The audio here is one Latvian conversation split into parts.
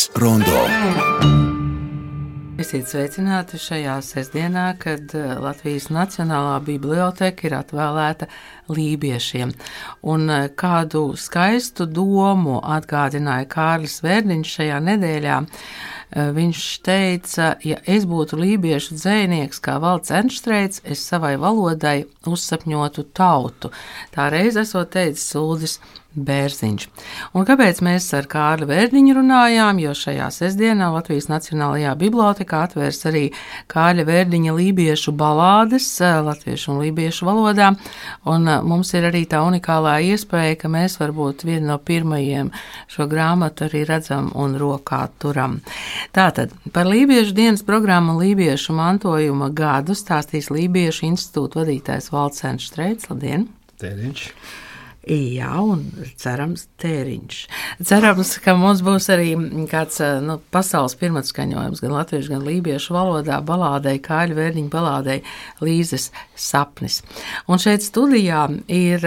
Kultūras rondo. Esiet sveicināti šajā sestdienā, kad eh, Latvijas Nacionālā biblioteka ir atvēlēta lībiešiem. Un eh, kādu skaistu domu atgādināja Kārlis Vērdiņš šajā nedēļā. Eh, viņš teica, ja es būtu lībiešu dzēnieks kā valsts enštreits, es savai valodai uzsapņotu tautu. Tā reiz esot teicis Uldis Bērziņš. Un kāpēc mēs ar Kārli Vērdiņu runājām? Jo šajā sestdienā Latvijas Nacionālajā bibliotekā atvērs arī Kārļa Vērdiņa lībiešu balādes eh, latviešu un lībiešu valodā. Un eh, mums ir arī tā unikālā iespēja, ka mēs varbūt vienu no pirmajiem šo grāmatu arī redzam un rokā turam. Tātad par lībiešu dienas programmu lībiešu mantojuma gadu stāstīs Lībiešu institūta vadītājs Valcēns Streits. Labdien! Tēriņš. Jā, un cerams, tēriņš. Cerams, ka mums būs arī kāds nu, pasaules pirmatskaņojums gan latviešu, gan lībiešu valodā, balādei, kāļu vērniņu balādei Līzes sapnis. Un šeit studijā ir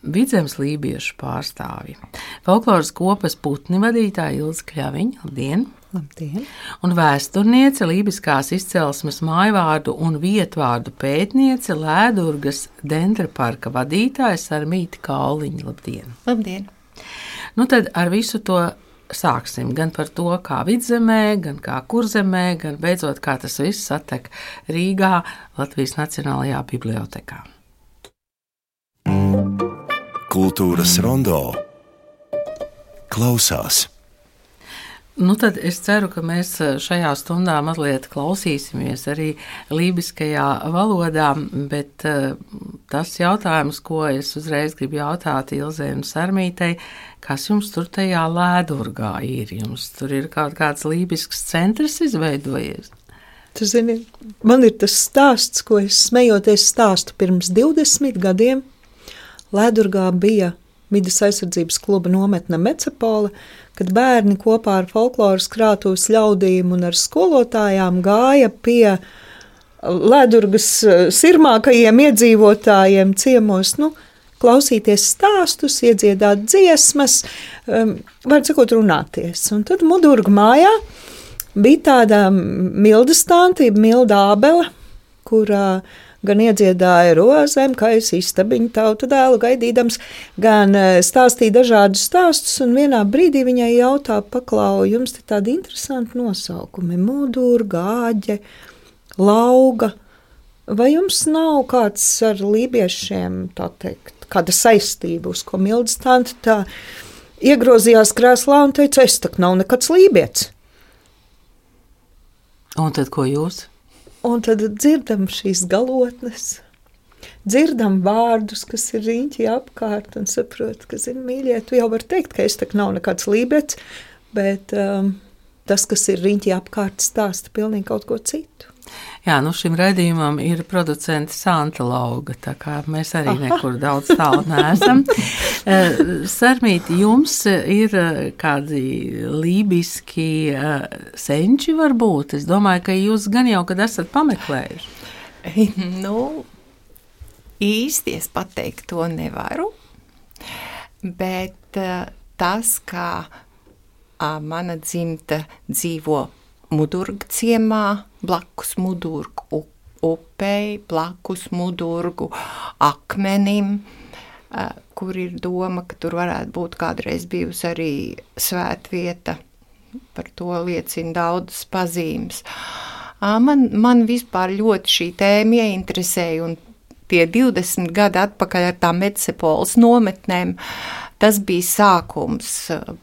vidzemes lībiešu pārstāvji. Folkloras kopas putni vadītāja Ilza Kļaviņa. Labdien! Labdien. Un vēsturniece, lībiskās izcelsmes mājvārdu un vietvārdu pētniece, Lēdurgas dendra parka vadītāja Sarmīti Kauliņa. Labdien! Labdien! Nu tad ar visu to sāksim. Gan par to, kā vidzemē, gan kā kurzemē, gan beidzot, kā tas viss satek Rīgā, Latvijas Nacionālajā bibliotekā. Kultūras rondo klausās. Nu, tad es ceru, ka mēs eh, šajā stundā mazliet klausīsimies arī lībiskajā valodā, bet uh, tas jautājums, ko es uzreiz gribu jautāt Ilzē un Sarmītei, kas jums tur tajā lēdurgā ir? Jums tur ir kaut kāds lībisks centrs izveidojies? Tu zini, man ir tas stāsts, ko es smejoties stāstu pirms 20 gadiem. Lēdurgā bija Vides aizsardzības kluba nometne Mecepola, kad bērni kopā ar folkloras krātuves ļaudīm un ar skolotājām gāja pie Ledurgas eh, sirmākajiem iedzīvotājiem ciemos, nu, klausīties stāstus, iedziedāt dziesmas, um, var sakot, runāties. Un tad Mudurga mājā bija tāda milda stāntība, milda ābela, kurā uh, gan iedziedāja rozēm, kā es istabiņu tautu dēlu gaidīdams, gan e, stāstīja dažādus stāstus, un vienā brīdī viņai jautā, paklau, jums te tādi interesanti nosaukumi - mudur, gāģe, lauga. Vai jums nav kāds ar lībiešiem, tā teikt, kāda saistība, uz ko Mildes tante tā iegrozījās krēslā un teica, es tak nav nekāds lībietis? Un tad ko jūs? Un tad dzirdam šīs galotnes, dzirdam vārdus, kas ir riņķi apkārt, un saprotam, ka, zini, mīļie, tu jau vari teikt, ka es tā nav nekāds lībets, bet um, tas, kas ir riņķi apkārt, stāsta pilnīgi kaut ko citu. Jā, nu šim raidījumam ir producents Santa Lauga, tā kā mēs arī nekur daudz tālu neesam. Eh, Sarmīti, jums ir eh, kādi lībiski eh, senči varbūt? Es domāju, ka jūs gan jau, kad esat pameklējuši. Nu, īsti es pateikt to nevaru, bet tas, kā mana dzimta dzīvo Mudurgu ciemā, blakus Mudurgu upei, blakus Mudurgu akmenim, kur ir doma, ka tur varētu būt kādreiz bijusi arī svētvieta. Par to liecina daudzas pazīmes. Man, man vispār ļoti šī tēma ieinteresēja, un tie 20 gadi atpakaļ ar tām Medsepoles nometnēm. Uh, Tas bija sākums,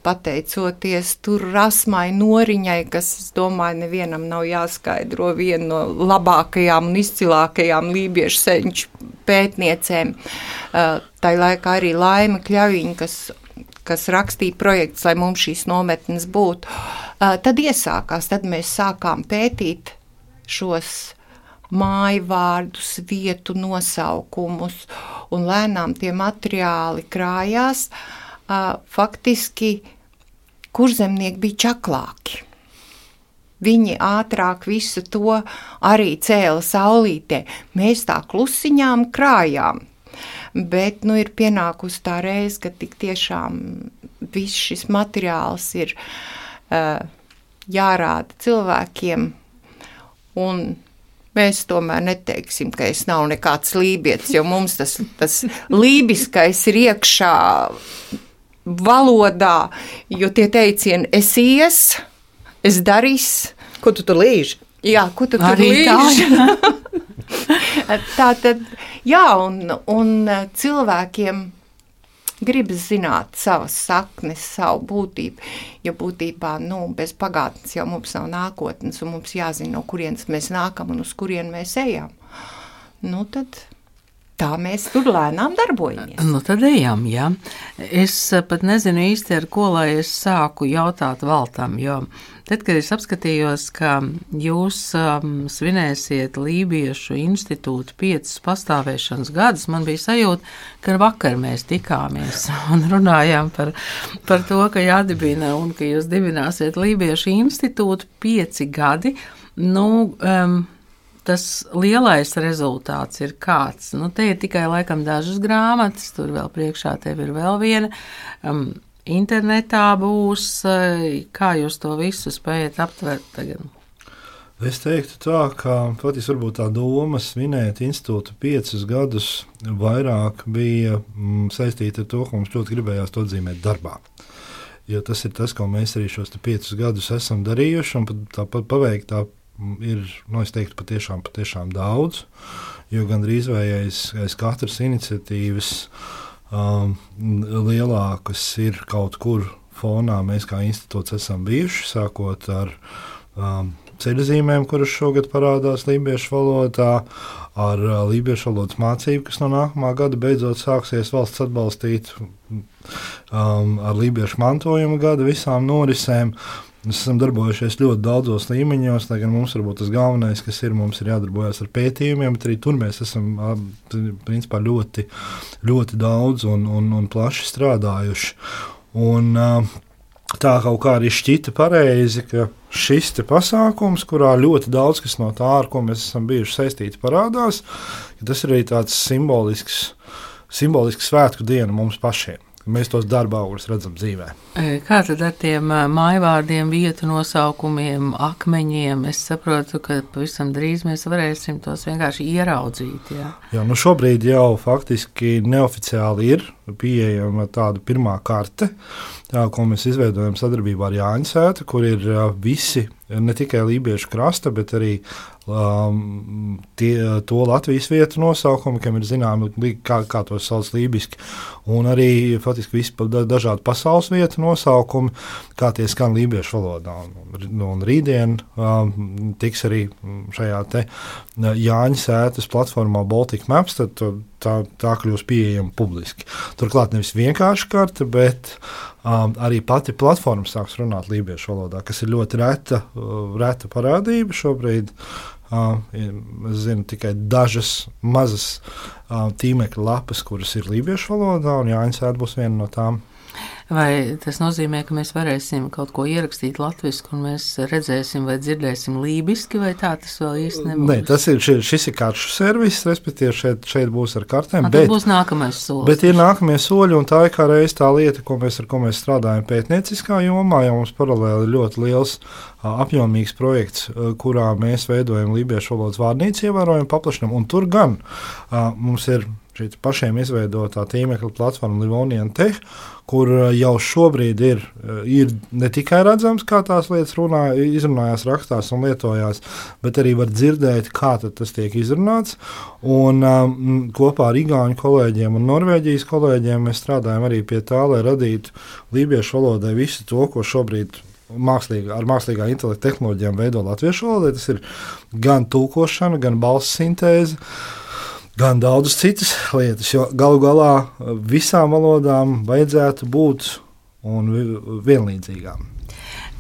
pateicoties tur rasmai noriņai, kas, es domāju, nevienam nav jāskaidro viena no labākajām un izcilākajām lībiešu senču pētniecēm. Tā laikā arī Laima Kļaviņa, kas kas rakstīja projekts, lai mums šīs nometnes būtu. Tad iesākās, tad mēs sākām pētīt šos māju vārdus, vietu nosaukumus, un lēnām tie materiāli krājās. Faktiski kurzemnieki bija čaklāki. Viņi ātrāk visu to arī cēla saulītē. Mēs tā klusiņām krājām. Bet nu, ir pienākusi tā reize, ka tik tiešām viss šis materiāls ir uh, jārāda cilvēkiem, un mēs tomēr neteiksim, ka es nav nekāds lībietis, jo mums tas, tas lībiskais ir iekšā valodā, jo tie teicieni es ies, es darīs. Ko tu tur līži? Jā, ko tu tur līži? tā tad, jā, un, un cilvēkiem gribas zināt savas saknes, savu būtību. Jo būtībā nu, bez pagātnes jau mums nav nākotnes, un mums jāzina, no kurienes mēs nākam un uz kurien mēs ejam. Nu, tad tā mēs tur lēnām darbojamies. Nu, tad ejam, jā. Es pat nezinu īsti, ar ko lai es sāku jautāt valtam, jo tad, kad es apskatījos, ka jūs um, svinēsiet Lībiešu institūtu piecus pastāvēšanas gadus, man bija sajūta, ka vakar mēs tikāmies un runājām par, par to, ka jādibina un ka jūs dibināsiet Lībiešu institūtu pieci gadi. Nu, um, tas lielais rezultāts ir kāds. Nu, te ir tikai laikam dažas grāmatas, tur vēl priekšā tev ir vēl viena. Um, internetā būs, eh, kā jūs to visu spējat aptvert tagad? Es teiktu, tā, ka patiesībā tā doma svinēt institūtu piecus gadus vairāk bija mm, saistīta ar to, ka mums ļoti gribējās to atzīmēt darbā. Jo tas ir tas, ko mēs arī šos piecus gadus esam darījuši, un tāpat paveiktā ir, nu, es teiktu, patiešām, patiešām daudz, jo gandrīz vai aiz, aiz katras iniciatīvas um, lielākas ir kaut kur fonā. Mēs kā institūts esam bijuši, sākot ar um, ceļzīmēm, kuras šogad parādās Lībiešu valodā, ar uh, Lībiešu valodas mācību, kas no nākamā gada beidzot sāksies valsts atbalstīt, um, ar Lībiešu mantojuma gada visām norisēm. Mēs esam darbojušies ļoti daudzos līmeņos, lai gan mums varbūt tas galvenais, kas ir, mums ir jādarbojas ar pētījumiem, bet arī tur mēs esam principā, ļoti, ļoti daudz un, un, un plaši strādājuši. Un, tā kaut kā arī šķita pareizi, ka šis pasākums, kurā ļoti daudz kas no tā, ar ko mēs esam bijuši saistīti, parādās, tas ir arī tāds simbolisks, simbolisks svētku diena mums pašiem. Mēs tos darba augļus redzam dzīvē. Kā tad ar tiem mājvārdiem, vietu nosaukumiem, akmeņiem? Es saprotu, ka pavisam drīz mēs varēsim tos vienkārši ieraudzīt. Jā, jā nu šobrīd jau faktiski neoficiāli ir pieejama tāda pirmā karte, tā, ko mēs izveidojam sadarbībā ar Jāņa Sētu, kur ir visi ne tikai lībiešu krasta, bet arī um, tie, to Latvijas vietu nosaukumi, kam ir zināmi, kā, kā to sauc lībiski, un arī faktiski visi dažādi pasaules vietu nosaukumi, kā tie skan lībiešu valodā. Un, un rītdien um, tiks arī šajā te uh, Jāņa sētas platformā Baltic Maps, tad tā, tā kļūs pieejama publiski. Turklāt nevis vienkārši karte, bet um, arī pati platforma sāks runāt lībiešu valodā, kas ir ļoti reta, uh, reta parādība šobrīd. Uh, es zinu tikai dažas mazas uh, tīmekļa lapas, kuras ir lībiešu valodā, un Jānis Ēd būs viena no tām. Vai tas nozīmē, ka mēs varēsim kaut ko ierakstīt latviešu, un mēs redzēsim vai dzirdēsim lībiski, vai tā tas vēl īsti nebūs? Nē, tas ir, šis ir karšu servis, respektīvi šeit, šeit būs ar kartēm. A, bet būs nākamais solis. Bet ir nākamie soļi, un tā ir kā reiz tā lieta, ko mēs, ar ko mēs strādājam pētnieciskā jomā, jo mums paralēli ir ļoti liels apjomīgs projekts, kurā mēs veidojam lībiešu valodas vārnīcu, ievērojam paplašinam, un tur gan mums ir šī pašiem izveidotā tīmekļa platforma Livonija Tech, kur eh, jau šobrīd ir, eh, ir ne tikai redzams, kā tās lietas runā, izrunājās, rakstās un lietojās, bet arī var dzirdēt, kā tas tiek izrunāts. Un, um, kopā ar Igaunu kolēģiem un Norvēģijas kolēģiem mēs strādājam arī pie tā, lai radītu lībiešu valodai visu to, ko šobrīd mākslīgā, ar mākslīgā intelekta tehnoloģijām veido latviešu valodu. Tas ir gan tulkošana, gan balss sintēze. Uh, gan daudzas citas lietas. Jo galu galā visām valodām vajadzētu būt vienlīdzīgām.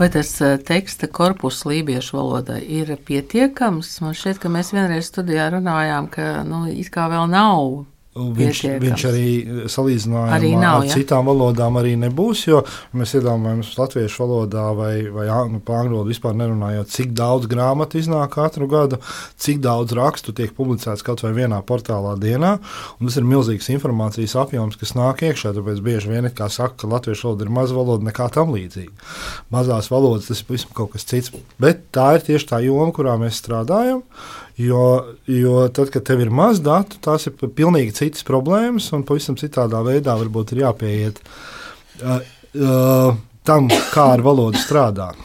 Vai tas eh, teksta korpus lībiešu valodai ir pietiekams? Man šķiet, ka mēs vienreiz studijā runājām, ka nu, it kā vēl nav Viņš, Pietiekams. viņš arī salīdzinājumā Arī nav, ar ja? citām valodām arī nebūs. Jo mēs iedomājamies, latviešu valodā vai, vai angļu valodā vispār nerunājot, cik daudz grāmatu iznāk katru gadu, cik daudz rakstu tiek publicēts kaut vai vienā portālā dienā. Un tas ir milzīgs informācijas apjoms, kas nāk iekšā. Tāpēc bieži vien it kā saka, ka latviešu valoda ir maza valoda, nekā tam līdzīga. Mazās valodas tas ir pavisam kaut kas cits. Bet tā ir tieši tā joma, kurā mēs strādājam. Jo, jo tad, kad tev ir maz datu, tās ir pilnīgi citas problēmas, un pavisam citādā veidā varbūt ir jāpieiet uh, uh, tam, kā ar valodu strādāt.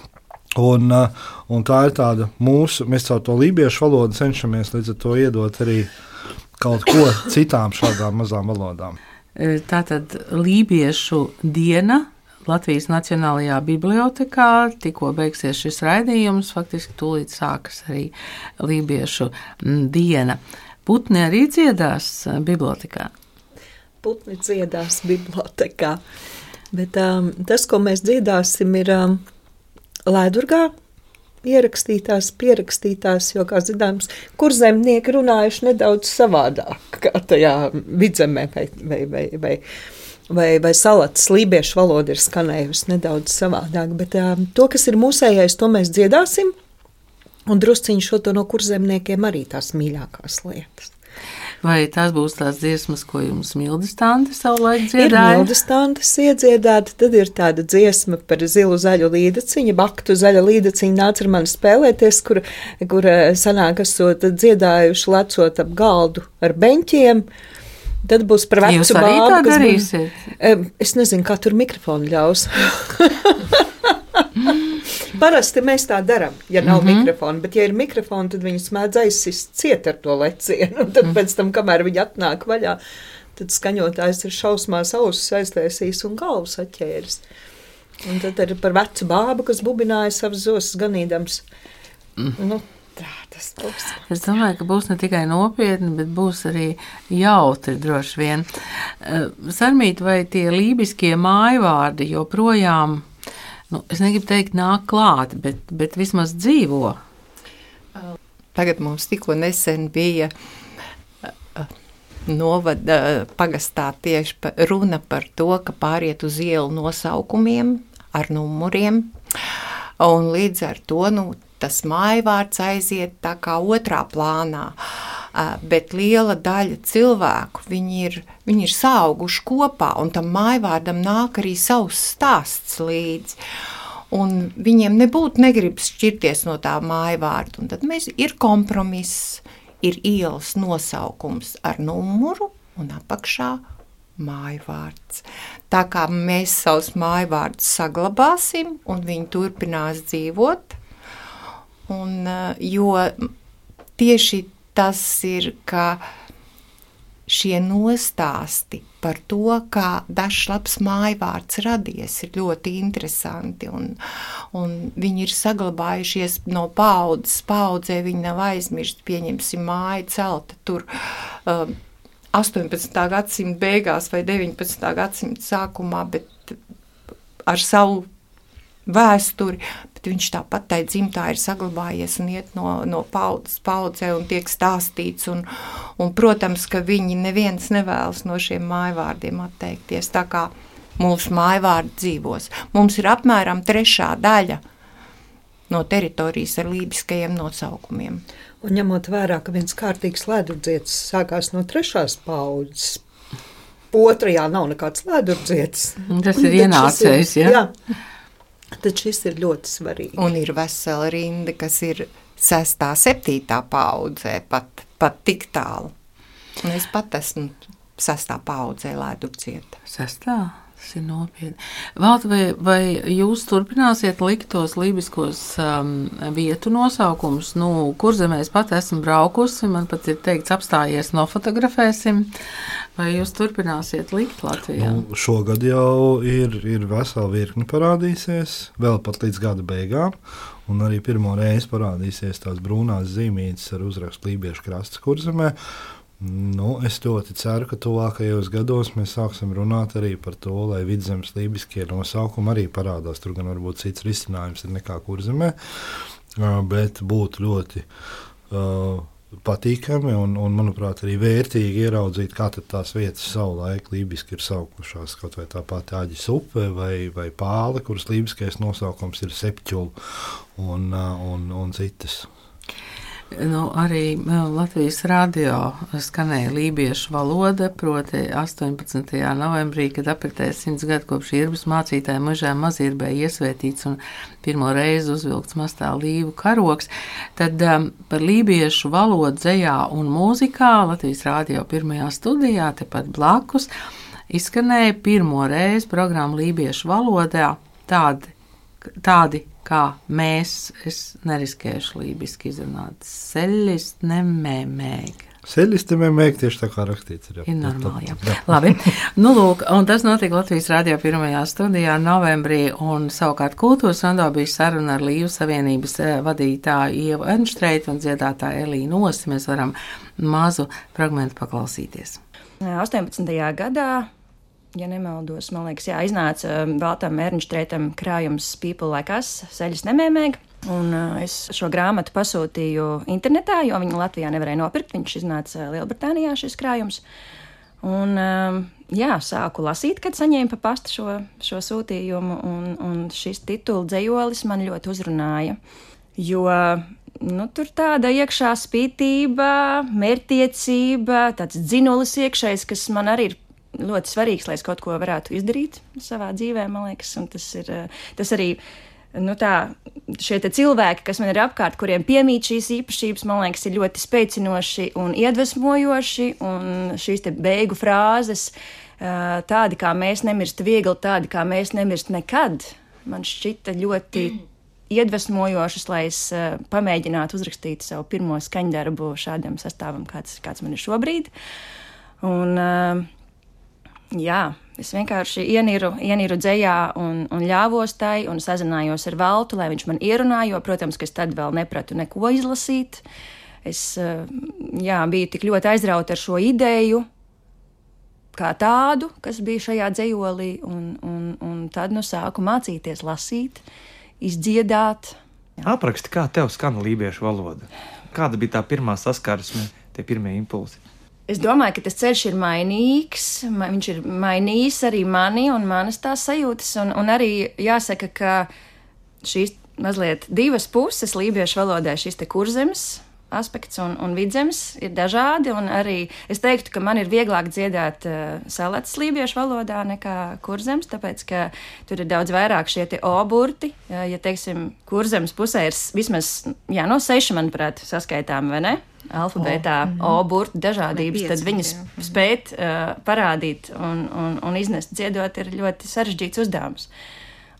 Un, uh, un tā ir tāda mūsu, mēs caur to lībiešu valodu cenšamies līdz ar to iedot arī kaut ko citām šādām mazām valodām. E, Tātad Lībiešu diena Latvijas Nacionālajā Bibliotēkā tikko beigsies šis raidījums. Faktiski tūlīt sākas arī Lībiešu diena. Putni arī dziedās e, bibliotekā. Putni dziedās bibliotekā. Bet um, tas, ko mēs dziedāsim, ir um, Lēdurgā ierakstītās, pierakstītās, jo, kā zināms, kur zemnieki runājuši nedaudz savādāk, kā tajā vidzemē vai, vai, vai, vai, vai, vai salats lībiešu valoda ir skanējusi nedaudz savādāk, bet um, to, kas ir mūsējais, to mēs dziedāsim, un drusciņš šo no kurzemniekiem arī tās mīļākās lietas. Vai tās būs tās dziesmas, ko jums Mildes tante savulaik Ir dziedāja? mildas tantes iedziedāta, tad ir tāda dziesma par zilu zaļu līdaciņu, baktu zaļa līdaciņa nāca ar mani spēlēties, kur, kur eh, sanāk, esot dziedājuši lecot ap galdu ar beņķiem. Tad būs par vecu Jūs arī bābu, tā darīsiet? Em, Es nezinu, kā tur mikrofonu ļaus. Parasti mēs tā darām, ja nav mm -hmm. mikrofona, bet, ja ir mikrofons, tad viņi smēdz aizsist ciet ar to lecienu. Un tad mm. pēc tam, kamēr viņi atnāk vaļā, tad skaņotājs ir šausmās ausis aiztaisījis un galvu saķēris. Un tad ir par vecu bābu, kas bubināja savus zosus ganīdams. Mm. Nu, tā tas būs. Es domāju, ka būs ne tikai nopietni, bet būs arī jautri droši vien. Sarmīt, vai tie lībiskie mājvārdi joprojām, nu, es negribu teikt, nāk klāt, bet, bet vismaz dzīvo? Tagad mums tikko nesen bija novada pagastā tieši pa, runa par to, ka pāriet uz ielu nosaukumiem ar numuriem. Un līdz ar to nu, tas mājvārds aiziet tā kā otrā plānā. Uh, Bet liela daļa cilvēku viņi ir, viņi ir sauguši kopā, un tam mājvārdam nāk arī savs stāsts līdzi. Un viņiem nebūtu negribas šķirties no tā mājvārda. Un tad mēs ir kompromiss, ir ielas nosaukums ar numuru un apakšā mājvārds. Tā kā mēs savus mājvārdus saglabāsim un viņi turpinās dzīvot, un, eh, jo tieši tas ir, ka šie nostāsti par to, kā dažs labs mājvārds radies, ir ļoti interesanti. Un, un viņi ir saglabājušies no paudzes paudzē, viņi nav aizmirsti. Pieņemsim, māja celta tur. Um, 18. gadsimta beigās vai 19. gadsimta sākumā, bet ar savu vēsturi, bet viņš tāpat tai dzimtā ir saglabājies un iet no, no paudzes paudzē un tiek stāstīts. Un, un, protams, ka viņi neviens nevēlas no šiem mājvārdiem atteikties. Tā kā mūsu mājvārdi dzīvos. Mums ir apmēram trešā daļa no teritorijas ar lībiskajiem nosaukumiem. Un ņemot vērā, ka viens kārtīgs ledurdzietis sākās no trešās paudzes, otrajā nav nekāds ledurdzietis. Tas ir ienācējs, ja? Jā, tad šis ir ļoti svarīgi. Un ir vesela rinda, kas ir sestā, septītā paudzē, pat, pat tik tālu. Un es pat esmu sestā paudzē lēdurcieta. Sestā. Tas ir nopietni. Valda, vai, vai jūs turpināsiet likt tos lībiskos um, vietu nosaukumus? Nu, kur zemē es pat esmu braukusi, man pat ir teikts, apstājies, nofotografēsim. Vai jūs turpināsiet likt Latvijā? Nu, šogad jau ir, ir vesela virkne parādīsies, vēl pat līdz gada beigām. Un arī pirmo reizi parādīsies tās brūnās zīmītes ar uzrakstu Lībiešu krasta kurzemē. Nu, es ļoti ceru, ka tuvākajos gados mēs sāksim runāt arī par to, lai vidzemes lībiskie nosaukumi arī parādās. Tur gan varbūt cits risinājums ir nekā kurzemē, bet būtu ļoti uh, patīkami un, un, manuprāt, arī vērtīgi ieraudzīt, kā tās vietas savulaik lībiski ir saukušās. Kaut vai tā pati Aģis upe vai, vai pāle, kuras lībiskais nosaukums ir sepķula un, un, un citas. Nu, arī Latvijas radio skanēja lībiešu valoda, proti 18. novembrī, kad apritēja simts gadu kopš īrbas mācītāja mežā mazīrbē iesvētīts un pirmo reizi uzvilkts mastā līvu karoks. Tad um, par lībiešu valodu dzējā un mūzikā Latvijas radio pirmajā studijā, tepat blakus, izskanēja pirmo reizi programma lībiešu valodā tādi, tādi kā mēs, es neriskēšu lībiski izrunāt, seļis nemēmēg. Ceļš tam mēģina tieši tā kā rakstīts. Ir, jā. ir normāli. Jā. Jā. Labi. Nu, lūk, un tas notika Latvijas radio pirmajā studijā novembrī, un savukārt kultūras rondo bija saruna ar Līvu Savienības eh, vadītāju Ievu Ernštreitu un dziedātāju Elīnu Osi. Mēs varam mazu fragmentu paklausīties. 18. gadā ja nemaldos, man liekas, jā, iznāca Baltam Ernštrētam krājums People Like Us, Seļas nemēmēga. Un uh, es šo grāmatu pasūtīju internetā, jo viņu Latvijā nevarēja nopirkt. Viņš iznāca Lielbritānijā šis krājums. Un, um, jā, sāku lasīt, kad saņēmu pa pastu šo, šo sūtījumu, un, un šis titula dzējolis man ļoti uzrunāja. Jo nu, tur tāda iekšā spītība, mērķtiecība, tāds dzinulis iekšējs, kas man arī ir ļoti svarīgs, lai es kaut ko varētu izdarīt savā dzīvē, man liekas. Un tas ir eh, tas arī. Nu tā, šie cilvēki, kas man ir apkārt, kuriem piemīt šīs īpašības, man liekas, ir ļoti spēcinoši un iedvesmojoši. Un šīs beigu frāzes, eh, tādi kā mēs nemirst viegli, tādi kā mēs nemirst nekad, man šķita ļoti iedvesmojošas, lai es uh, pamēģinātu uzrakstīt savu pirmo skaņdarbu šādam sastāvam, kāds, kāds man ir šobrīd. Un, uh, Jā, es vienkārši ieniru, ieniru dzējā un, un ļāvos tai un sazinājos ar Valtu, lai viņš man ierunāja, jo, protams, ka es tad vēl nepratu neko izlasīt. Es eh, jā, biju tik ļoti aizrauta ar šo ideju, kā tādu, kas bija šajā dzējolī, un, un, un tad nu sāku mācīties lasīt, izdziedāt. Apraksti, kā tev skan lībiešu valoda? Kāda bija tā pirmā saskarsme, tie pirmie impulsi? Es domāju, ka tas ceļš ir mainīgs. Viņš ir mainījis arī mani un manas tās sajūtas. Un, un arī jāsaka, ka šīs mazliet divas puses lībiešu valodē šis te kurzems aspekts un, un vidzemes ir dažādi. Arī es teiktu, ka man ir vieglāk dziedāt uh, salātas lībiešu valodā nekā kurzems, tāpēc ka tur ir daudz vairāk šie oburti. Uh, ja teiksim, kurzems pusē ir vismaz jā, no seši, manuprāt, saskaitām, vai ne? alfabētā O, -hmm. O burbuļu dažādības, pieci, tad viņas jā. Mhm. spēt uh, parādīt un, un, un iznest dziedot ir ļoti sarežģīts uzdevums.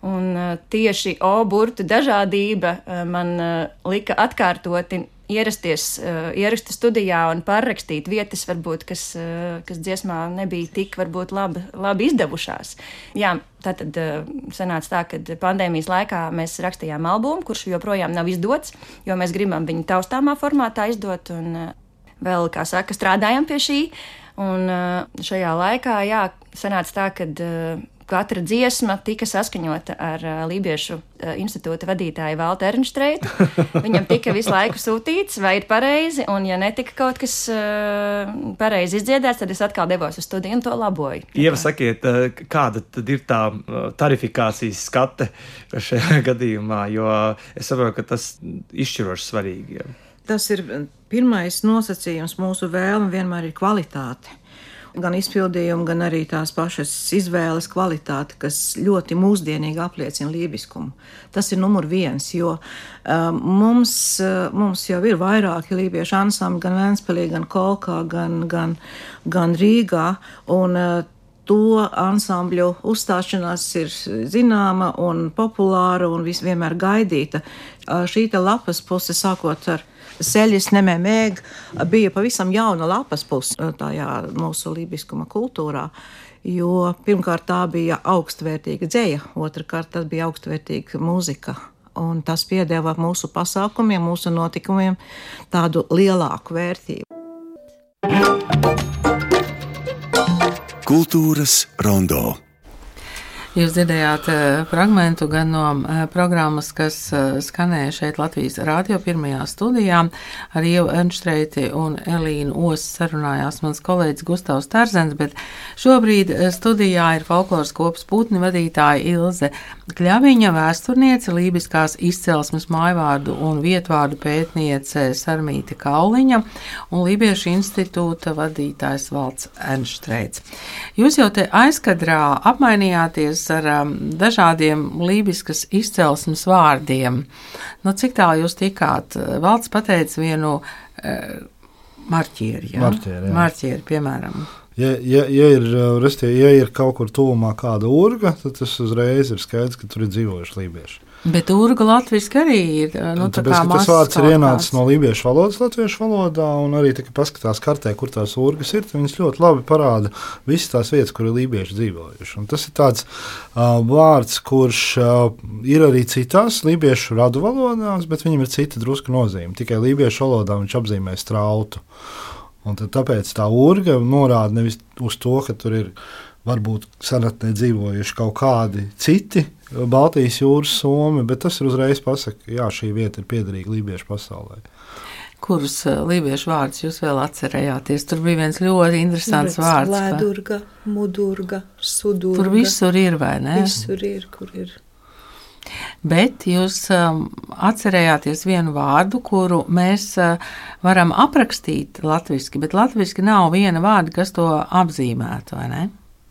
Un uh, tieši O burbuļu dažādība uh, man uh, lika atkārtoti ierasties uh, ierakstu studijā un pārrakstīt vietas, varbūt, kas, uh, kas dziesmā nebija tik varbūt, labi, labi izdevušās. Jā, tā tad uh, sanāca tā, ka pandēmijas laikā mēs rakstījām albumu, kurš joprojām nav izdots, jo mēs gribam viņu taustāmā formātā izdot, un vēl, kā saka, strādājam pie šī. Un šajā laikā, jā, sanāca tā, ka katra dziesma tika saskaņota ar uh, Lībiešu uh, institūta vadītāju Valtu Ernštreitu. Viņam tika visu laiku sūtīts, vai ir pareizi, un ja netika kaut kas uh, pareizi izdziedāts, tad es atkal devos uz studiju un to laboju. Ieva, sakiet, kāda tad ir tā tarifikācijas skate šajā gadījumā, jo es saprotu, ka tas izšķiroši svarīgi. Tas ir pirmais nosacījums mūsu vēlme vienmēr ir kvalitāte gan izpildījumu, gan arī tās pašas izvēles kvalitāti, kas ļoti mūsdienīgi apliecina lībiskumu. Tas ir numur viens, jo um, mums, uh, mums jau ir vairāki lībiešu ansambļi, gan Vēnspēlī, gan Kolkā, gan, gan, gan Rīgā. Un, uh, to ansambļu uzstāšanās ir zināma un populāra un vienmēr gaidīta. Uh, šī lapas puse sākot ar Seļas nemēmēg bija pavisam jauna lapas puse uh, tajā mūsu lībiskuma kultūrā. Jo pirmkārt tā bija augstvērtīga dzēja, otrkārt tas bija augstvērtīga mūzika. Un tas piedāvā mūsu pasākumiem, mūsu notikumiem tādu lielāku vērtību. Kultūras rondo. Jūs dzirdējāt uh, fragmentu gan no uh, programmas, kas uh, skanēja šeit Latvijas rādio pirmajā studijā. Ar Ievu Ernštreiti un Elīnu Osu sarunājās mans kolēģis Gustavs Tarzens, bet šobrīd studijā ir folkloras kopas putni vadītāja Ilze Kļaviņa, vēsturniece, lībiskās izcelsmes mājvārdu un vietvārdu pētniece Sarmīte Kauliņa un Lībiešu institūta vadītājs Valds Ernštreits. Jūs jau te aizkadrā apmainījāties ar um, dažādiem lībiskas izcelsmes vārdiem. Nu, cik tālu jūs tikāt? Valds pateica vienu uh, marķieri, ja? Marķieri, jā. marķieri, piemēram. Ja, ja, ja, ir, uh, restie, ja ir kaut kur tuvumā kāda urga, tad tas uzreiz ir skaidrs, ka tur ir dzīvojuši lībieši. Bet urga latviešu arī ir. Nu, Tāpēc, tas vārds ir ienācis no lībiešu valodas, latviešu valodā, un arī tā, paskatās kartē, kur tās urgas ir. Viņas ļoti labi parāda visas tās vietas, kur ir lībieši dzīvojuši. Un tas ir tāds uh, vārds, kurš uh, ir arī citās lībiešu radu valodās, bet viņam ir cita druska nozīme. Tikai lībiešu valodā viņš apzīmē strautu. Un tāpēc tā urga norāda nevis uz to, ka tur ir varbūt senatnē dzīvojuši kaut kādi citi Baltijas jūras somi, bet tas ir uzreiz pasaka, ka šī vieta ir piederīga lībiešu pasaulē. Kurus uh, lībiešu vārdus jūs vēl atcerējāties? Tur bija viens ļoti interesants Redz, vārds. Lēdurga, mudurga, sudurga. Tur visur ir, vai ne? Visur ir, kur ir. Bet jūs um, atcerējāties vienu vārdu, kuru mēs uh, varam aprakstīt latviešu, bet latviešu nav viena vārda, kas to apzīmētu, vai ne?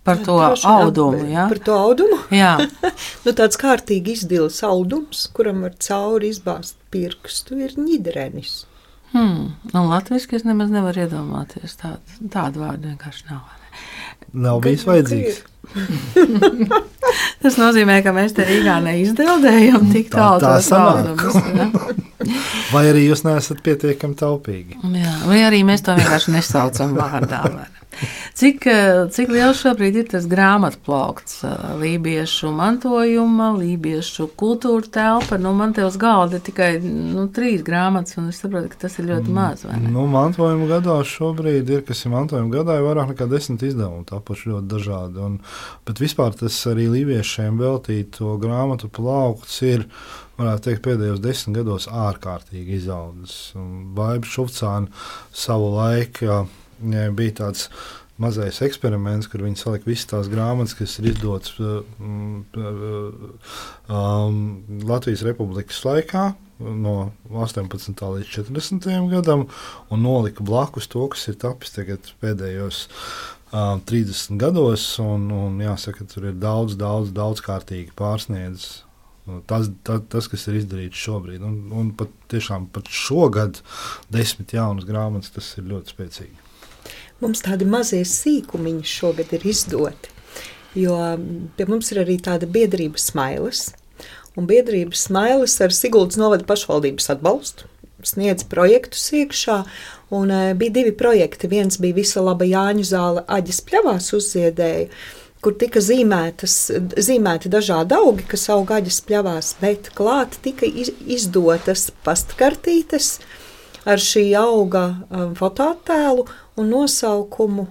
Par to audumu. Ja? Par to audumu? Jā, nu, tāds kārtīgi izdils audums, kuram var cauri izbāzt pirkstu, ir ņidrenis. hmm. un latviešu es nemaz nevaru iedomāties. Tādu, tādu vārdu vienkārši nav. Nav bijis vajadzīgs. Tas nozīmē, ka mēs te Rīgā neizdeldējam tik Tā- tālu tā vārdumus. Ja? Vai arī jūs neesat pietiekami taupīgi? Jā, vai arī mēs to vienkārši nesaucam vārdā. ne? Cik, eh, cik liels šobrīd ir tas grāmatu plaukts, eh, lībiešu mantojuma, lībiešu kultūra telpa? Nu, man te uz galda ir tikai nu, trīs grāmatas, un es saprotu, ka tas ir ļoti maz. vai ne? Nu, mantojuma gadā šobrīd ir, kas ir mantojuma gadā, ir vairāk nekā desmit izdevumi, tapuši ļoti dažādi. Un, bet vispār tas arī lībiešiem veltīto grāmatu plaukts ir, varētu teikt, pēdējos desmit gados ārkārtīgi izaudzis. Baiba Šufcāna savu laiku bija tāds mazais eksperiments, kur viņi salika visas tās grāmatas, kas ir izdotas um, um, Latvijas Republikas laikā. No 18. līdz 40. gadam, un nolika blakus to, kas ir tapis pēdējos uh, 30 gados. Un, un jāsaka, tur ir daudz, daudz, daudz kārtīgi pārsniedzis Tas, tas, tas, kas ir izdarīts šobrīd, un, un pat tiešām pat šogad desmit jaunas grāmatas, tas ir ļoti spēcīgi. Mums tādi mazie sīkumiņi šogad ir izdoti. Jo pie mums ir arī tāda biedrības smailes. Un biedrības smailes ar Siguldas novada pašvaldības atbalstu sniedz projektus iekšā. Un, e, bija divi projekti. Viens bija Visa laba Jāņu zāle aģis pļavās uzziedēja, kur tika zīmētas, zīmēti dažādi augi, kas aug aģis pļavās, bet klāt tika iz, izdotas pastkartītes ar šī auga fotoattēlu un nosaukumu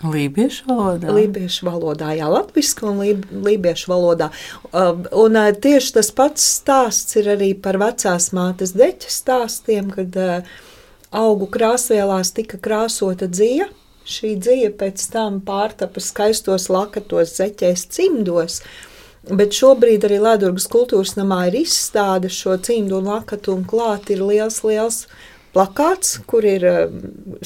Lībiešu valodā. Lībiešu valodā, jā, latviešu un lib, lībiešu valodā. Um, un uh, tieši tas pats stāsts ir arī par vecās mātes deķa stāstiem, kad uh, augu krāsvielās tika krāsota dzija. Šī dzija pēc tam pārtapa skaistos lakatos zeķēs cimdos, bet šobrīd arī Ledurgas kultūras namā ir izstāde šo cimdu un lakatu un klāt ir liels, liels plakāts, kur ir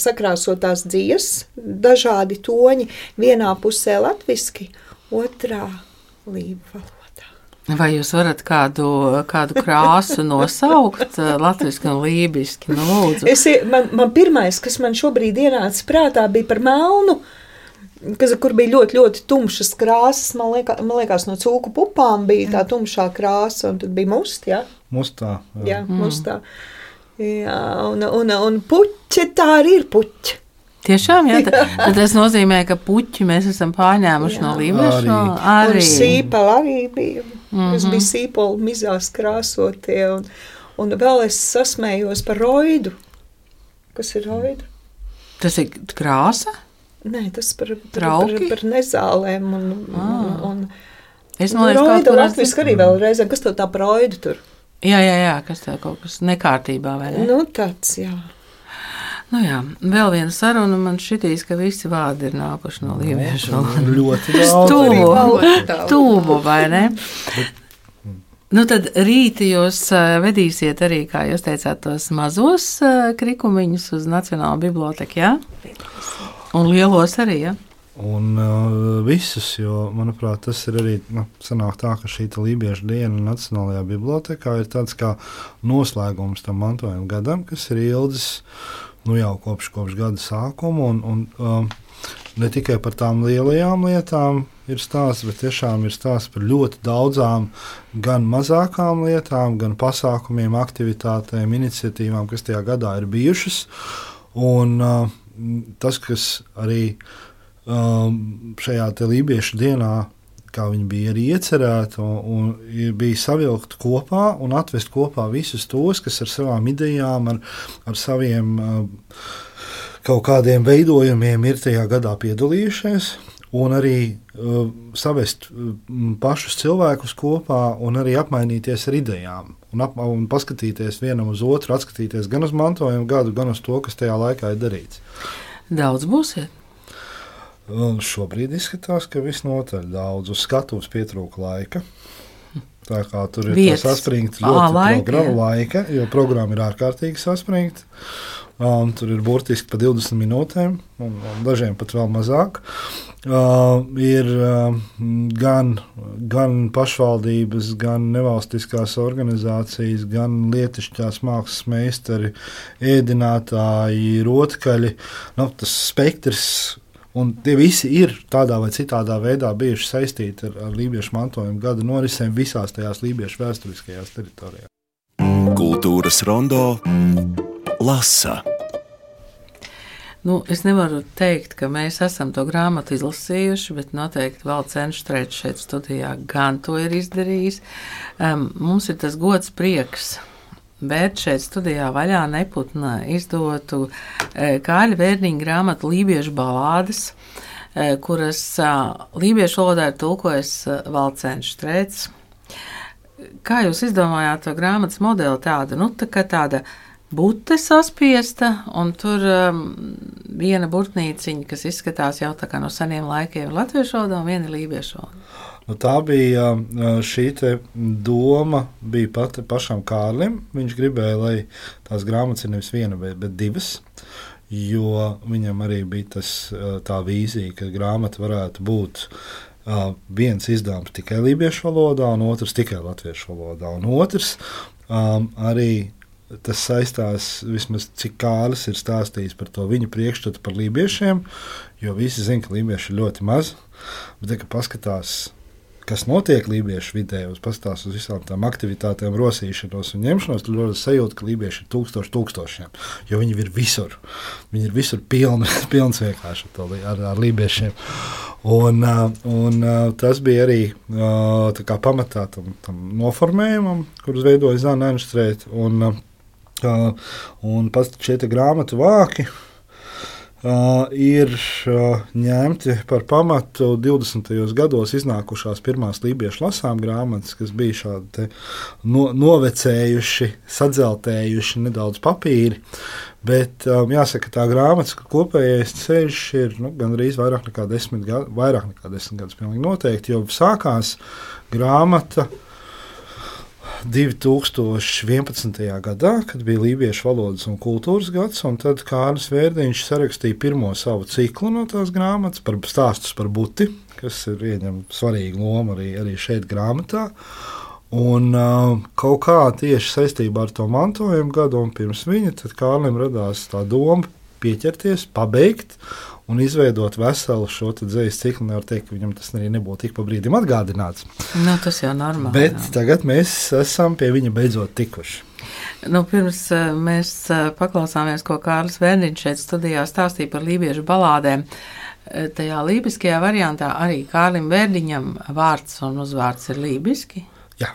sakrāsotās dzīves, dažādi toņi. Vienā pusē latviešu, otrā līnija valodā. Vai jūs varat kādu, kādu krāsu nosaukt, latviešu un lībiešu? Nu, lūdzu. es, man, man pirmais, kas man šobrīd ienāca prātā, bija par melnu. Kas, kur bija ļoti, ļoti tumšas krāsas. Man, liekā, man liekas, no cūku pupām bija tā tumšā krāsa, un tad bija musta. Ja? Mustā. Jā, jā mm. mustā. Jā, un, un, un puķi tā arī ir puķi. Tiešām, jā, tad tas nozīmē, ka puķi mēs esam pārņēmuši jā. no Lībijas. Arī. arī. Un sīpeli arī bija, mm -hmm. kas bija sīpoli mizās krāsotie. Un, un vēl es sasmējos par roidu. Kas ir roida? Tas ir krāsa? Nē, tas par, par, par, Trauki? par nezālēm un, un, Ah. un Es nu, domāju, ka latviski arī vēl reizēm. Kas tev tā proida tur? Jā, jā, jā, kas tā kaut kas nekārtībā, vai ne? Nu, tāds, jā. Nu jā, vēl viena saruna man šitīs, ka visi vārdi ir nākuši no lieviešu valodas. Ļoti daudz. tuvu, vai ne? Nu tad rītī jūs vedīsiet arī, kā jūs teicāt, tos mazos krikumiņus uz Nacionālo biblioteku, jā? Un lielos arī, jā? Un uh, visus, jo, manuprāt, tas ir arī nu, tā, ka šī Lībiešu diena Nacionālajā bibliotekā ir tāds kā noslēgums tam mantojuma gadam, kas ir ilgs nu, jau kopš, kopš gada sākuma. Un, un, um, ne tikai par tām lielajām lietām ir stāsts, bet tiešām ir stāsts par ļoti daudzām gan mazākām lietām, gan pasākumiem, aktivitātēm, iniciatīvām, kas tajā gadā ir bijušas. Un, uh, tas, kas arī um, šajā lībiešu dienā, kā viņi bija arī iecerēti, un, un bija savilkt kopā un atvest kopā visus tos, kas ar savām idejām, ar, ar saviem uh, kaut kādiem veidojumiem ir tajā gadā piedalījušies. Un arī uh, savest uh, pašus cilvēkus kopā, un arī apmainīties ar idejām. Un, ap, un paskatīties vienam uz otru, atskatīties gan uz mantojumu gadu, gan uz to, kas tajā laikā ir darīts. Daudz būsiet. Šobrīd izskatās, ka visnotaļ daudz uz skatuves pietrūka laika. Tā kā tur ir saspringta ļoti laika, programma, laika, jo programma ir ārkārtīgi saspringta. Um, tur ir burtiski pa 20 minūtēm, un, un dažiem pat vēl mazāk. Uh, ir uh, gan, gan pašvaldības, gan nevalstiskās organizācijas, gan lietišķās mākslas meistari, ēdinātāji, rotkaļi. Nu, tas spektrs Un tie visi ir tādā vai citādā veidā bijuši saistīti ar, ar lībiešu mantojuma gada norisēm visās tajās lībiešu vēsturiskajās teritorijās. Kultūras rondo lasa. Nu, es nevaru teikt, ka mēs esam to grāmatu izlasījuši, bet noteikti vēl cenšos šeit studijā gan to ir izdarījis. Um, mums ir tas gods prieks. Bet šeit studijā vaļā neputna izdotu e, Kāļa Vērniņa grāmatu Lībiešu balādes, e, kuras lībiešu valodā ir tulkojis e, Valcēns Štrēts. Kā jūs izdomājāt to grāmatas modeli tādu, nu tā kā tāda bute saspiesta, un tur um, viena burtnīciņa, kas izskatās jau tā kā no seniem laikiem latviešu valodā, un viena lībiešu valodā. Nu, tā bija šī doma, bija pati pašam Kārlim. Viņš gribēja, lai tās grāmatas ir nevis viena, bet, divas. Jo viņam arī bija tas, tā vīzija, ka grāmata varētu būt viens izdevums tikai lībiešu valodā, un otrs tikai latviešu valodā. Un otrs um, arī tas saistās vismaz cik kālis ir stāstījis par to viņa priekšstatu par lībiešiem, jo visi zina, ka lībieši ir ļoti maz. Bet, ja paskatās, kas notiek lībiešu vidē, un paskatās uz visām tām aktivitātēm, rosīšanos un ņemšanos, tad ļoti sajūta, ka lībieši ir tūkstoši tūkstošiem, jo viņi ir visur. Viņi ir visur pilni, pilns vienkārši ar, ar, ar lībiešiem. Un, un tas bija arī kā pamatā tam, tam noformējumam, kurus veidoja Zana Enstrēta. Un, un pats šie grāmatu vāki uh, ir uh, ņemti par pamatu 20. gados iznākušās pirmās lībiešu lasām grāmatas, kas bija šādi no, novecējuši, sadzeltējuši nedaudz papīri. Bet um, jāsaka, tā grāmatas kopējais ceļš ir nu, gandrīz vairāk nekā desmit gadus, vairāk nekā desmit gadus, noteikti. Jo sākās grāmata 2011. gadā, kad bija Lībiešu valodas un kultūras gads, un tad Kārlis Vērdiņš sarakstīja pirmo savu ciklu no tās grāmatas par stāstus par buti, kas ir ieņem svarīgu lomu arī, arī šeit grāmatā. Un uh, kaut kā tieši saistībā ar to mantojumu gadu un pirms viņa, tad Kārlim radās tā doma pieķerties, pabeigt un izveidot veselu šo dzīslu ciklu. Nevar teikt, ka viņam tas arī nebūtu tik pa brīdim atgādināts. Nu, tas jau normāli. Bet jā. tagad mēs esam pie viņa beidzot tikuši. Nu, pirms eh, mēs eh, paklausāmies, ko Kārlis Vērniņš šeit studijā stāstīja par lībiešu balādēm. eh, Tajā lībiskajā variantā arī Kārlim Vērdiņam vārds un uzvārds ir lībiski. Jā.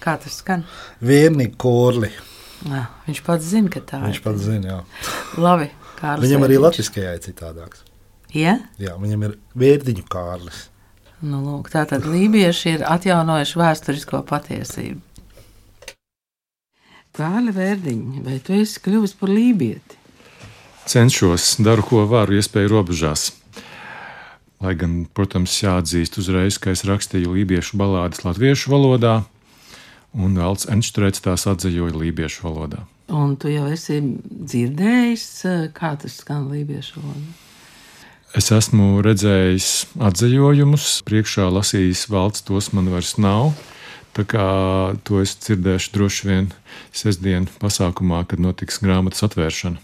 Kā tas skan? Vienīgi korli. Jā, viņš pats zina, ka tā Viņš ir. pats zina. Jā. Labi, Kārlis. Viņam arī latviskajā ir citādāks. Ja? Jā, viņam ir vērtiņu kārlis. Nu, lūk, tātad lībieši ir atjaunojuši vēsturisko patiesību. Kārli Vērdiņš, vai tu esi kļuvis par lībieti? Cenšos, daru, ko varu, iespēju robežās. Lai gan, protams, jāatzīst uzreiz, ka es rakstīju lībiešu balādes latviešu valodā, un Valts Enštrēts tās atzīvoja lībiešu valodā. Un tu jau esi dzirdējis, kā tas skan lībiešu valodā? Es esmu redzējis atzījumus, priekšā lasījis valsts, tos man vairs nav. Tā kā to es dzirdēšu droši vien sestdien pasākumā, kad notiks grāmatas atvēršana.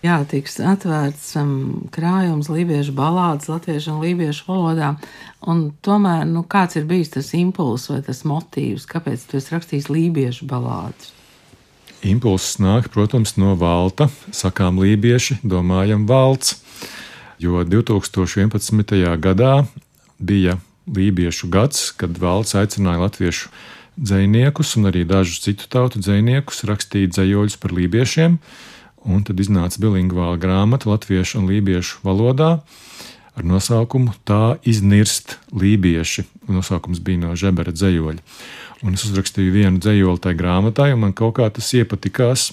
Jā, tiks atvērts um, krājums lībiešu balādes latviešu un lībiešu valodā. Un tomēr, nu, kāds ir bijis tas impulss vai tas motīvs, kāpēc tu esi rakstījis lībiešu balādes? Impulss nāk, protams, no valta. Sakām lībieši, domājam valsts jo 2011. gadā bija Lībiešu gads, kad valsts aicināja latviešu dziniekus un arī dažus citu tautu dziniekus rakstīt dzējoļus par lībiešiem, un tad iznāca bilingvāla grāmata latviešu un lībiešu valodā ar nosaukumu Tā iznirst lībieši. Nosaukums bija no žebera dzējoļa. Un es uzrakstīju vienu dzējoli tajā grāmatā, un man kaut kā tas iepatikās.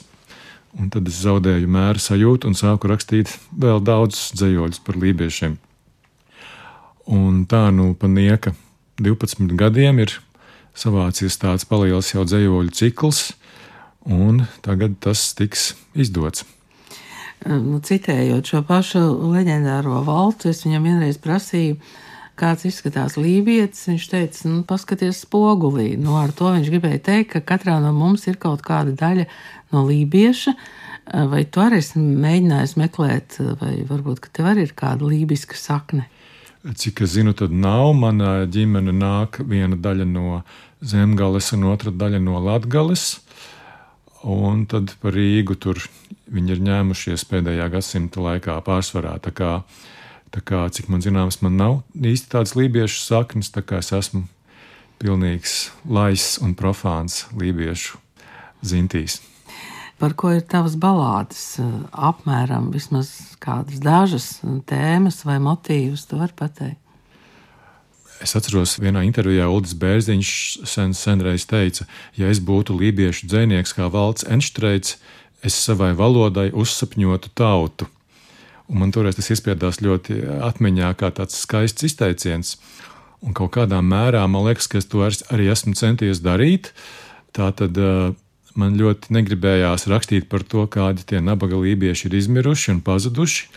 Un tad es zaudēju mēru sajūtu un sāku rakstīt vēl daudzus dzējoļus par lībiešiem. Un tā nu pa nieka 12 gadiem ir savācies tāds paliels jau dzējoļu cikls, un tagad tas tiks izdots. Nu, citējot šo pašu leģendāro valtu, es viņam vienreiz prasīju, kāds izskatās lībietis. Viņš teica, nu, paskaties spogulī. Nu, ar to viņš gribēja teikt, ka katrā no mums ir kaut kāda daļa no lībieša. Vai tu arī esi mēģinājis meklēt, vai varbūt tev arī ir kāda lībiska sakne? Cik es zinu, tad nav. Mana ģimene nāk viena daļa no Zemgales un otra daļa no Latgales. Un tad par Rīgu tur viņi ir ņēmušies pēdējā gadsimta laikā pārsvarā. Tā kā, tā kā, cik man zināms, man nav īsti tādas lībiešu saknes, tā kā es esmu pilnīgs laiss un profāns lībiešu zintīs par ko ir tavas balādes, apmēram vismaz kādas dažas tēmas vai motīvus, tu vari pateikt. Es atceros, vienā intervijā Ulris Bērziņš sen, senreiz teica, ja es būtu lībiešu dzinieks kā valsts Enštreits, es savai valodai uzsapņotu tautu. Un man toreiz tas iespiedās ļoti atmiņā, kā tāds skaists izteiciens. Un kaut kādā mērā man liekas, ka es to arī esmu centies darīt. Tā tad uh, man ļoti negribējās rakstīt par to, kādi tie nabaga lībieši ir izmiruši un pazuduši.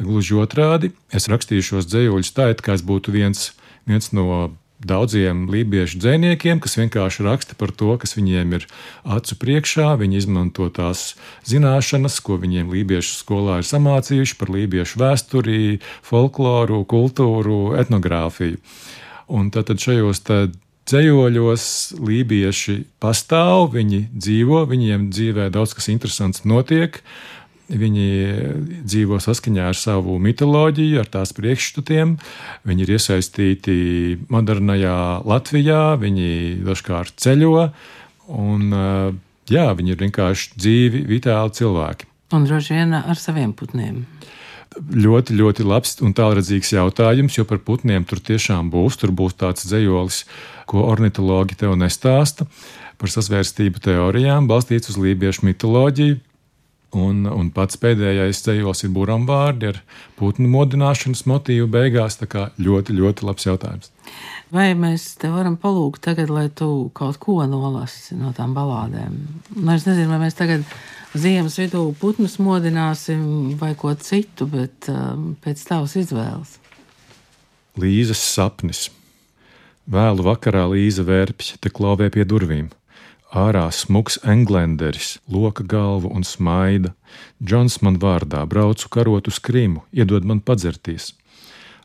Gluži otrādi, es rakstīju šos dzējoļus tā, it kā es būtu viens, viens no daudziem lībiešu dziniekiem, kas vienkārši raksta par to, kas viņiem ir acu priekšā. Viņi izmanto tās zināšanas, ko viņiem lībiešu skolā ir samācījuši par lībiešu vēsturi, folkloru, kultūru, etnogrāfiju. Un tad šajos tad Ceļoļos lībieši pastāv, viņi dzīvo, viņiem dzīvē daudz kas interesants notiek. Viņi dzīvo saskaņā ar savu mitoloģiju, ar tās priekšstatiem. Viņi ir iesaistīti modernajā Latvijā, viņi dažkārt ceļo. Un, jā, viņi ir vienkārši dzīvi, vitāli cilvēki. Un droši vien ar saviem putniem ļoti, ļoti labs un tālredzīgs jautājums, jo par putniem tur tiešām būs. Tur būs tāds dzējolis, ko ornitologi tev nestāsta par sasvērstību teorijām, balstīts uz lībiešu mitoloģiju. Un, un pats pēdējais ceļos ir buram vārdi ar putnu modināšanas motīvu beigās. Tā kā ļoti, ļoti labs jautājums. Vai mēs te varam palūgt tagad, lai tu kaut ko nolasi no tām balādēm? Nu, es nezinu, vai mēs tagad ziemas vidū putnus modināsim vai ko citu, bet um, pēc tavas izvēles. Līzes sapnis. Vēlu vakarā Līza vērpja te klauvē pie durvīm. Ārā smuks englenderis, loka galvu un smaida. Džons man vārdā braucu karot uz Krimu, iedod man padzerties.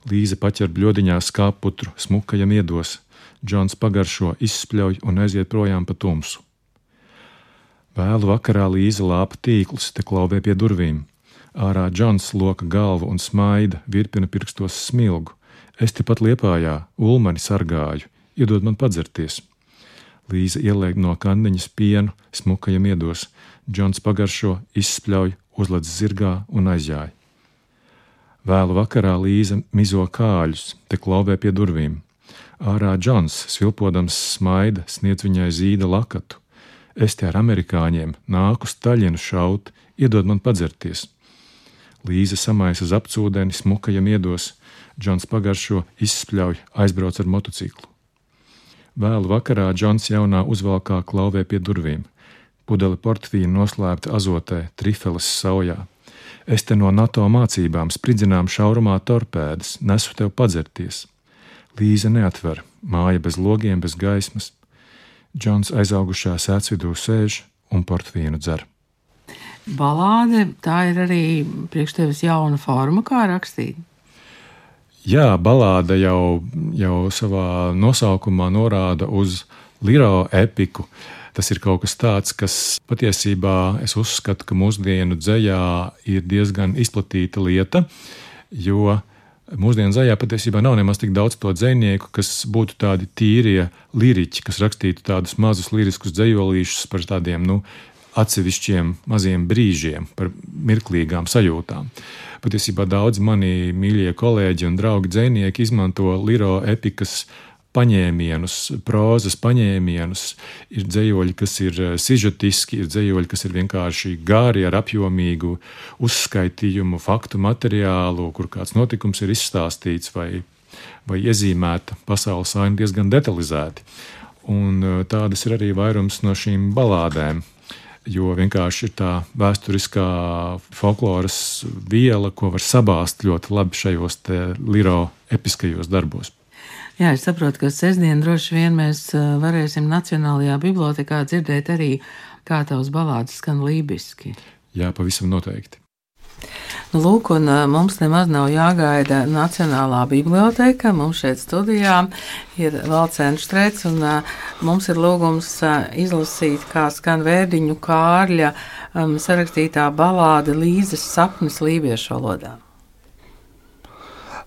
Līza paķer bļodiņā skāputru, smukajam iedos. Džons pagaršo, izspļauj un aiziet projām pa tumsu. Vēlu vakarā Līza lāpa tīklus, te klauvē pie durvīm. Ārā Džons loka galvu un smaida, virpina pirkstos smilgu. Es tepat liepājā, ulmani sargāju, iedod man padzerties. Līza ieliek no kandiņas pienu, smukajam iedos. Džons pagaršo, izspļauj, uzlec zirgā un aizjāja. Vēlu vakarā Līza mizo kāļus, te klauvē pie durvīm. Ārā Džons, svilpodams smaida, sniedz viņai zīda lakatu. Es te ar amerikāņiem nāku staļinu šaut, iedod man padzerties. Līza samaisa uz apcūdeni, smukajam iedos, Džons pagaršo, izspļauj, aizbrauc ar motociklu. Vēlu vakarā Džons jaunā uzvalkā klauvē pie durvīm. Pudele portfīna noslēpta azotē, trifeles saujā. Es te no NATO mācībām spridzinām šaurumā torpēdas, nesu tev padzerties. Līza neatver, māja bez logiem, bez gaismas. Džons aizaugušā sēdvidū sēž un portfīnu dzer. Balāde tā ir arī priekš tevis jauna forma, kā rakstīt. Jā, balāde jau, jau savā nosaukumā norāda uz liro epiku. Tas ir kaut kas tāds, kas patiesībā es uzskatu, ka mūsdienu dzējā ir diezgan izplatīta lieta, jo Mūsdienu zājā patiesībā nav nemaz tik daudz to dzinieku, kas būtu tādi tīrie liriķi, kas rakstītu tādus mazus liriskus dzējolīšus par tādiem nu, atsevišķiem maziem brīžiem, par mirklīgām sajūtām. Patiesībā daudzi mani mīļie kolēģi un draugi dzinieki izmanto liro epikas paņēmienus, prozas paņēmienus. Ir dzējoļi, kas ir eh, sižetiski, ir dzējoļi, kas ir vienkārši gari ar apjomīgu uzskaitījumu, faktu materiālu, kur kāds notikums ir izstāstīts vai, vai iezīmēta pasaules aina diezgan detalizēti. Un eh, tādas ir arī vairums no šīm balādēm. Jo vienkārši ir tā vēsturiskā folkloras viela, ko var sabāzt ļoti labi šajos liro episkajos darbos. Jā, es saprotu, ka sestdien droši vien mēs varēsim Nacionālajā bibliotekā dzirdēt arī, kā tavs balādes skan lībiski. Jā, pavisam noteikti. Nu, lūk, un mums nemaz nav jāgaida Nacionālā biblioteka. Mums šeit studijā ir Valcēns Štrēts, un mums ir lūgums izlasīt, kā skan vērdiņu Kārļa um, sarakstītā balāde Līzes sapnis lībiešu valodā.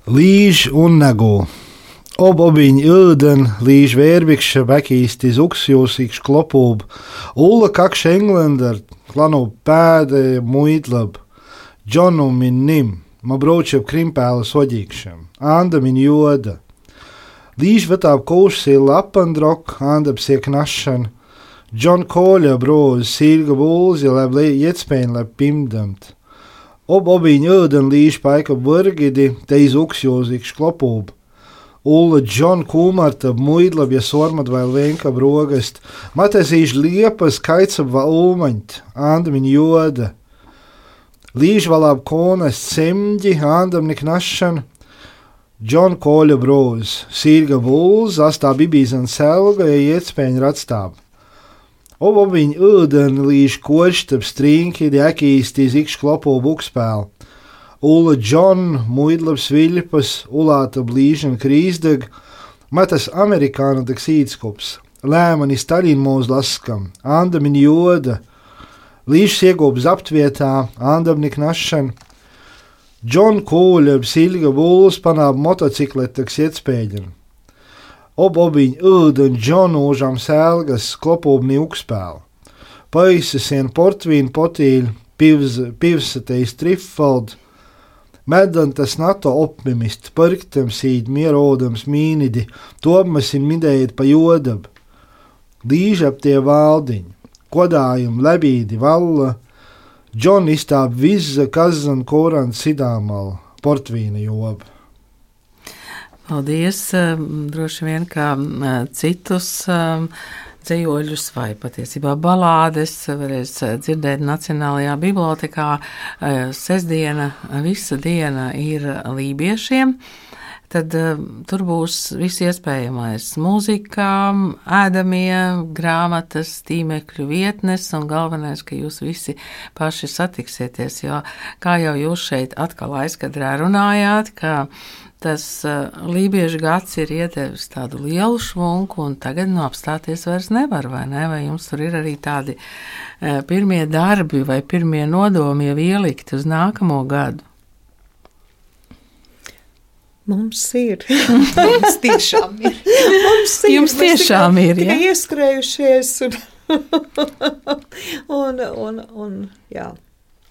Līž un negū. Obobiņa ilden, līž vērbikša, bekīsti zuksjūsīkš klopūb, ulla kakš englender, klanu pēde muitlab, džonu min nim, ma braučab krimpēla soģīkšam, anda min joda. Līž vetāp kūšsī lapandrok, anda psiek našan, John Koļa brūz, sīlga būlzi, lai ietspēn, lai pimdamt. Ob obiņa ilden līž paika burgidi, te iz uksjūsīkš klopūb. Ulla Džona Kūmarta, Muidlavja Sormat vai Lenka Brogast, Matezīš Liepas, Kaicava Ulmaņt, Andamiņ Joda, Līžvalāb Konas Semģi, Andamnik Našana, Džona Koļa Brūz, Sīrga Bulz, Astā Bibīzan Selga, ja ietspēņa ratstāb. Obobiņ ūdeni līž koštab strīnki, dēkīstī zikš klopo bukspēlu. Ula Džona, Muidlavs Viļpas, Ulāta Blīžana Krīsdeg, Matas Amerikāna Daksītskops, Lēmani Staļina mūs laskam, Andamin Joda, Līšs iegūps aptvietā, Andamnik Našana, Džona Kūļa, Silga Būls panāb motocikletakas ietspēģina. Ob obiņ ūden Džonu užām sēlgas klopūbni ukspēlu. Paisasien portvīnu potīļu, pivsatejs trifaldu, Medantas NATO optimists, parktam sīd mierodams mīnidi, tommasin midējot pa jodab. Līžap tie valdiņi, kodājumi lebīdi valla, Džon izstāp vizza, kazan, koran, sidāmala, portvīna joba. Paldies! Droši vien kā citus dzējoļus vai patiesībā balādes varēs dzirdēt Nacionālajā bibliotekā. Sesdiena, visa diena ir lībiešiem. Tad uh, tur būs viss iespējamais - mūzika, ēdamie, grāmatas, tīmekļu vietnes, un galvenais, ka jūs visi paši satiksieties. Jo, kā jau jūs šeit atkal aizkadrā runājāt, ka tas uh, lībiešu gads ir iedevis tādu lielu švunku, un tagad nu apstāties vairs nevar, vai ne? Vai jums tur ir arī tādi uh, pirmie darbi vai pirmie nodomi jau ielikti uz nākamo gadu? Mums ir. Mums tiešām ir. Mums ir. Jums tiešām tikai, ir, ja? Tikai ieskrējušies. Un, un, un, un, jā.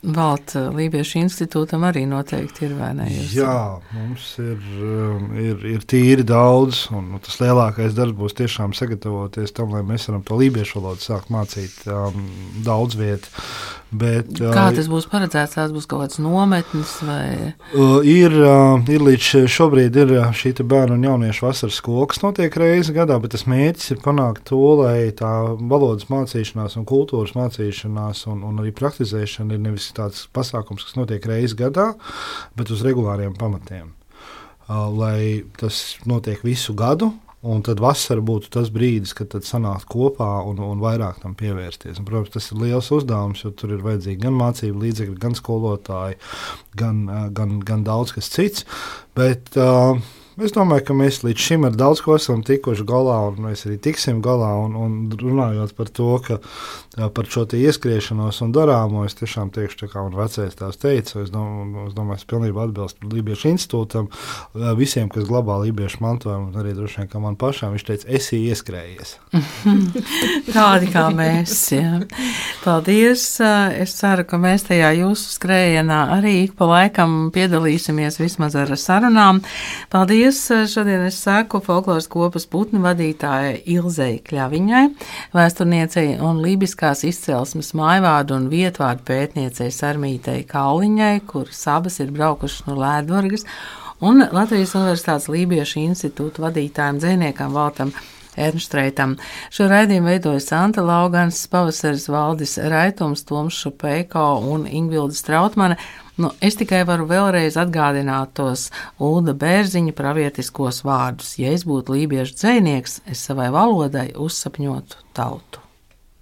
Valta Lībiešu institūtam arī noteikti ir, vai ne? Jūs? Jā, mums ir, um, ir, ir tīri daudz, un nu, tas lielākais darbs būs tiešām sagatavoties tam, lai mēs varam to lībiešu valodu sākt mācīt um, daudz vietu. Bet, Kā tas būs paredzēts? Tās būs kaut kādas nometnes vai? Uh, ir, uh, ir līdz šobrīd ir šī bērnu un jauniešu vasaras skola, kas notiek reizi gadā, bet tas mērķis ir panākt to, lai tā valodas mācīšanās un kultūras mācīšanās un, un arī praktizēšana ir nevis tāds pasākums, kas notiek reizi gadā, bet uz regulāriem pamatiem. Uh, lai tas notiek visu gadu, Un tad vasara būtu tas brīdis, kad sanākt kopā un, un vairāk tam pievērsties. Un, protams, tas ir liels uzdevums, jo tur ir vajadzīgi gan mācību līdzekļi, gan skolotāji, gan, gan, gan daudz kas cits. Bet, uh, Es domāju, ka mēs līdz šim ar daudz ko esam tikuši galā, un mēs arī tiksim galā. Un, un runājot par to, ka par šo ieskriešanos un darāmo, es tiešām teikšu, kā man vecais tās teica, es domāju, es domāju, es pilnībā atbilstu Lībiešu institūtam, visiem, kas glabā Lībiešu mantojumu, un arī droši vien, ka man pašām viņš teica, esi ieskrējies. Tādi kā mēs. Jā. Paldies! Es ceru, ka mēs tajā jūsu skrējienā arī ik pa laikam piedalīsimies vismaz ar sarunām. Paldies! Paldies! Šodien es saku folkloras kopas putnu vadītājai Ilzei Kļaviņai, vēsturniecei un lībiskās izcelsmes mājvārdu un vietvārdu pētniecei Sarmītei Kauliņai, kuras abas ir braukušas no Lēdvargas, un Latvijas Universitātes Lībiešu institūta vadītājiem dzēniekam Valtam Ernštreitam. Šo raidījumu veidoja Santa Laugans, Pavasaris Valdis Raitums, Toms Šupeiko un Ingvilda Strautmane. Nu, es tikai varu vēlreiz atgādināt tos Ulda Bērziņa pravietiskos vārdus. Ja es būtu lībiešu dzēnieks, es savai valodai uzsapņotu tautu.